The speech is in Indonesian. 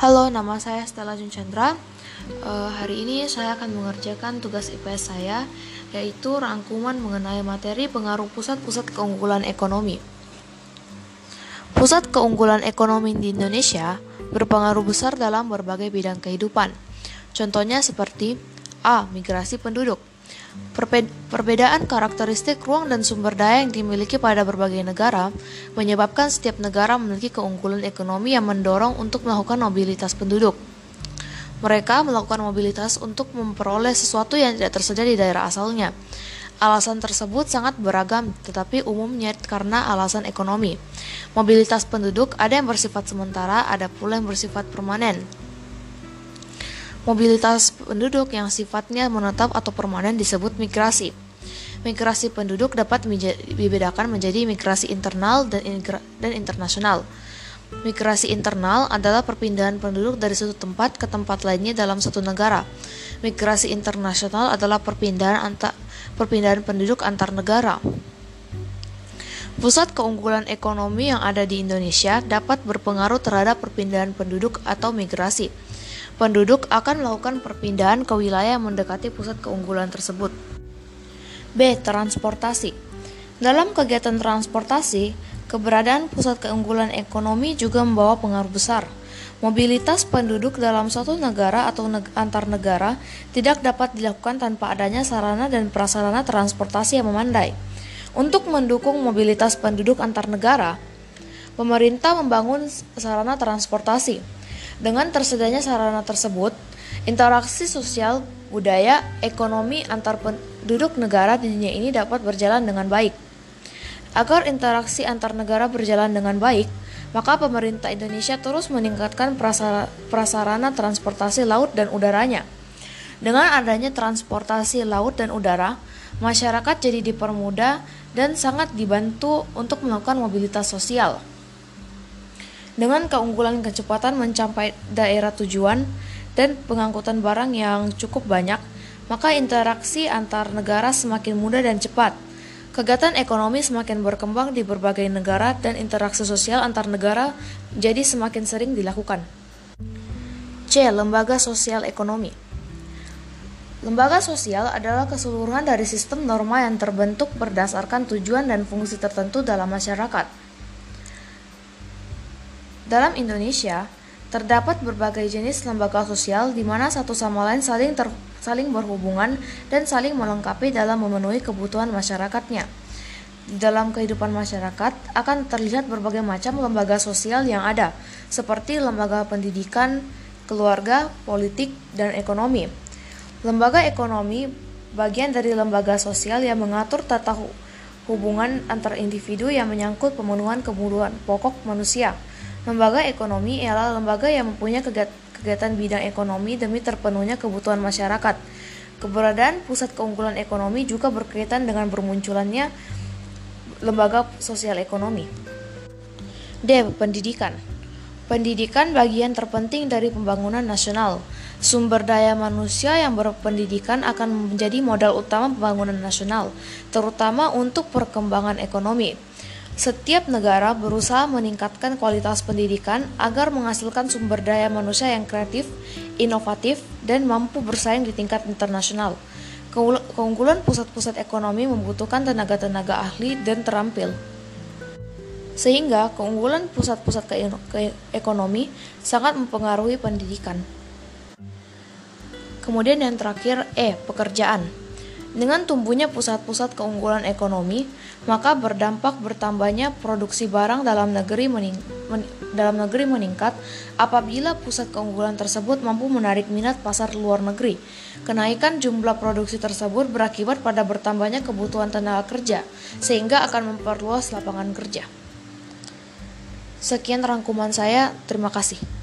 Halo, nama saya Stella Jun Chandra. Uh, hari ini saya akan mengerjakan tugas IPS saya, yaitu rangkuman mengenai materi pengaruh pusat-pusat keunggulan ekonomi. Pusat keunggulan ekonomi di Indonesia berpengaruh besar dalam berbagai bidang kehidupan. Contohnya seperti A. Migrasi penduduk Perbedaan karakteristik ruang dan sumber daya yang dimiliki pada berbagai negara menyebabkan setiap negara memiliki keunggulan ekonomi yang mendorong untuk melakukan mobilitas penduduk. Mereka melakukan mobilitas untuk memperoleh sesuatu yang tidak tersedia di daerah asalnya. Alasan tersebut sangat beragam, tetapi umumnya karena alasan ekonomi. Mobilitas penduduk ada yang bersifat sementara, ada pula yang bersifat permanen. Mobilitas penduduk yang sifatnya menetap atau permanen disebut migrasi. Migrasi penduduk dapat dibedakan menjadi migrasi internal dan, dan internasional. Migrasi internal adalah perpindahan penduduk dari suatu tempat ke tempat lainnya dalam satu negara. Migrasi internasional adalah perpindahan antar perpindahan penduduk antar negara. Pusat keunggulan ekonomi yang ada di Indonesia dapat berpengaruh terhadap perpindahan penduduk atau migrasi penduduk akan melakukan perpindahan ke wilayah yang mendekati pusat keunggulan tersebut. B. Transportasi Dalam kegiatan transportasi, keberadaan pusat keunggulan ekonomi juga membawa pengaruh besar. Mobilitas penduduk dalam suatu negara atau neg antar negara tidak dapat dilakukan tanpa adanya sarana dan prasarana transportasi yang memandai. Untuk mendukung mobilitas penduduk antar negara, pemerintah membangun sarana transportasi dengan tersedianya sarana tersebut, interaksi sosial, budaya, ekonomi antar penduduk negara di dunia ini dapat berjalan dengan baik. Agar interaksi antar negara berjalan dengan baik, maka pemerintah Indonesia terus meningkatkan prasarana transportasi laut dan udaranya. Dengan adanya transportasi laut dan udara, masyarakat jadi dipermudah dan sangat dibantu untuk melakukan mobilitas sosial. Dengan keunggulan kecepatan mencapai daerah tujuan dan pengangkutan barang yang cukup banyak, maka interaksi antar negara semakin mudah dan cepat. Kegiatan ekonomi semakin berkembang di berbagai negara dan interaksi sosial antar negara jadi semakin sering dilakukan. C. Lembaga Sosial Ekonomi Lembaga sosial adalah keseluruhan dari sistem norma yang terbentuk berdasarkan tujuan dan fungsi tertentu dalam masyarakat. Dalam Indonesia, terdapat berbagai jenis lembaga sosial di mana satu sama lain saling ter, saling berhubungan dan saling melengkapi dalam memenuhi kebutuhan masyarakatnya. Di dalam kehidupan masyarakat akan terlihat berbagai macam lembaga sosial yang ada, seperti lembaga pendidikan, keluarga, politik, dan ekonomi. Lembaga ekonomi bagian dari lembaga sosial yang mengatur tata hubungan antar individu yang menyangkut pemenuhan kebutuhan pokok manusia. Lembaga ekonomi ialah lembaga yang mempunyai kegiatan bidang ekonomi demi terpenuhnya kebutuhan masyarakat. Keberadaan pusat keunggulan ekonomi juga berkaitan dengan bermunculannya lembaga sosial ekonomi. D. Pendidikan Pendidikan bagian terpenting dari pembangunan nasional. Sumber daya manusia yang berpendidikan akan menjadi modal utama pembangunan nasional, terutama untuk perkembangan ekonomi. Setiap negara berusaha meningkatkan kualitas pendidikan agar menghasilkan sumber daya manusia yang kreatif, inovatif, dan mampu bersaing di tingkat internasional. Keunggulan pusat-pusat ekonomi membutuhkan tenaga-tenaga ahli dan terampil. Sehingga keunggulan pusat-pusat ke ekonomi sangat mempengaruhi pendidikan. Kemudian yang terakhir E, pekerjaan. Dengan tumbuhnya pusat-pusat keunggulan ekonomi, maka berdampak bertambahnya produksi barang dalam negeri mening men dalam negeri meningkat apabila pusat keunggulan tersebut mampu menarik minat pasar luar negeri. Kenaikan jumlah produksi tersebut berakibat pada bertambahnya kebutuhan tenaga kerja sehingga akan memperluas lapangan kerja. Sekian rangkuman saya, terima kasih.